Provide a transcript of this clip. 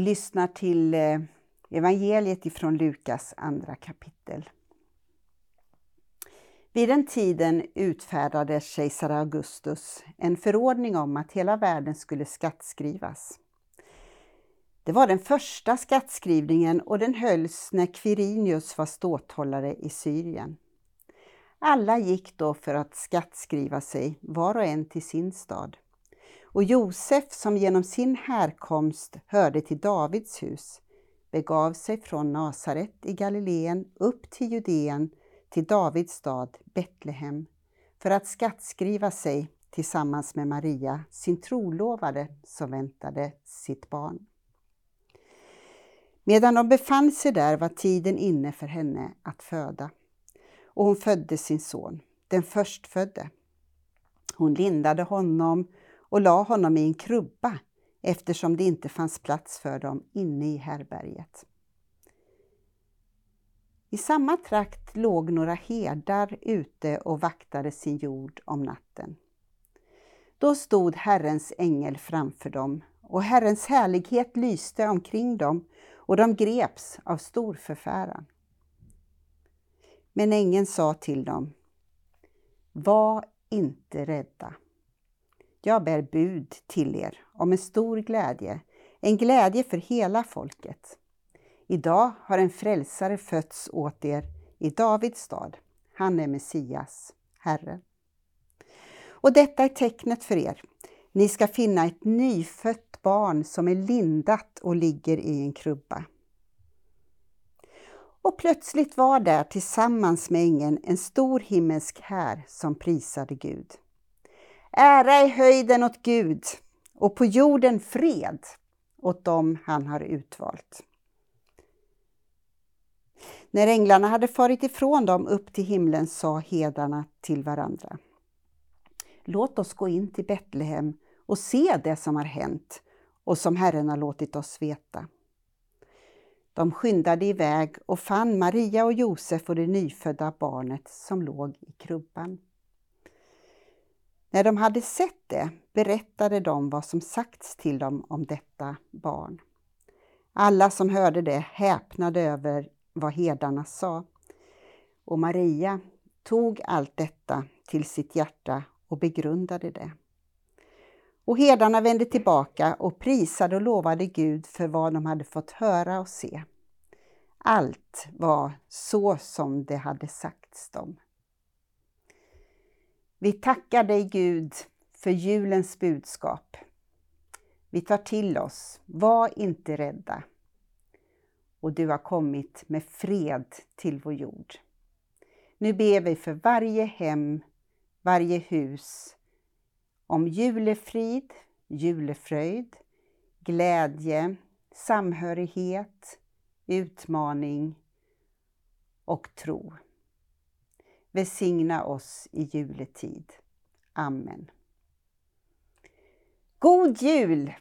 Vi lyssnar till eh, evangeliet ifrån Lukas andra kapitel. Vid den tiden utfärdade kejsar Augustus en förordning om att hela världen skulle skattskrivas. Det var den första skattskrivningen och den hölls när Quirinius var ståthållare i Syrien. Alla gick då för att skattskriva sig, var och en till sin stad. Och Josef, som genom sin härkomst hörde till Davids hus, begav sig från Nasaret i Galileen upp till Judeen, till Davids stad Betlehem, för att skattskriva sig tillsammans med Maria, sin trolovade, som väntade sitt barn. Medan de befann sig där var tiden inne för henne att föda och hon födde sin son, den förstfödde. Hon lindade honom och la honom i en krubba eftersom det inte fanns plats för dem inne i härberget. I samma trakt låg några herdar ute och vaktade sin jord om natten. Då stod Herrens ängel framför dem och Herrens härlighet lyste omkring dem och de greps av stor förfäran. Men ängeln sa till dem, var inte rädda. Jag bär bud till er om en stor glädje, en glädje för hela folket. Idag har en frälsare fötts åt er i Davids stad. Han är Messias, Herren. Och detta är tecknet för er. Ni ska finna ett nyfött barn som är lindat och ligger i en krubba. Och plötsligt var där tillsammans med ängeln en stor himmelsk här som prisade Gud. Ära i höjden åt Gud och på jorden fred åt dem han har utvalt. När änglarna hade farit ifrån dem upp till himlen sa hedarna till varandra. Låt oss gå in till Betlehem och se det som har hänt och som Herren har låtit oss veta. De skyndade iväg och fann Maria och Josef och det nyfödda barnet som låg i krubban. När de hade sett det berättade de vad som sagts till dem om detta barn. Alla som hörde det häpnade över vad herdarna sa. Och Maria tog allt detta till sitt hjärta och begrundade det. Och herdarna vände tillbaka och prisade och lovade Gud för vad de hade fått höra och se. Allt var så som det hade sagts dem. Vi tackar dig Gud för julens budskap. Vi tar till oss, var inte rädda. Och du har kommit med fred till vår jord. Nu ber vi för varje hem, varje hus om julefrid, julefröjd, glädje, samhörighet, utmaning och tro. Välsigna oss i juletid. Amen. God jul!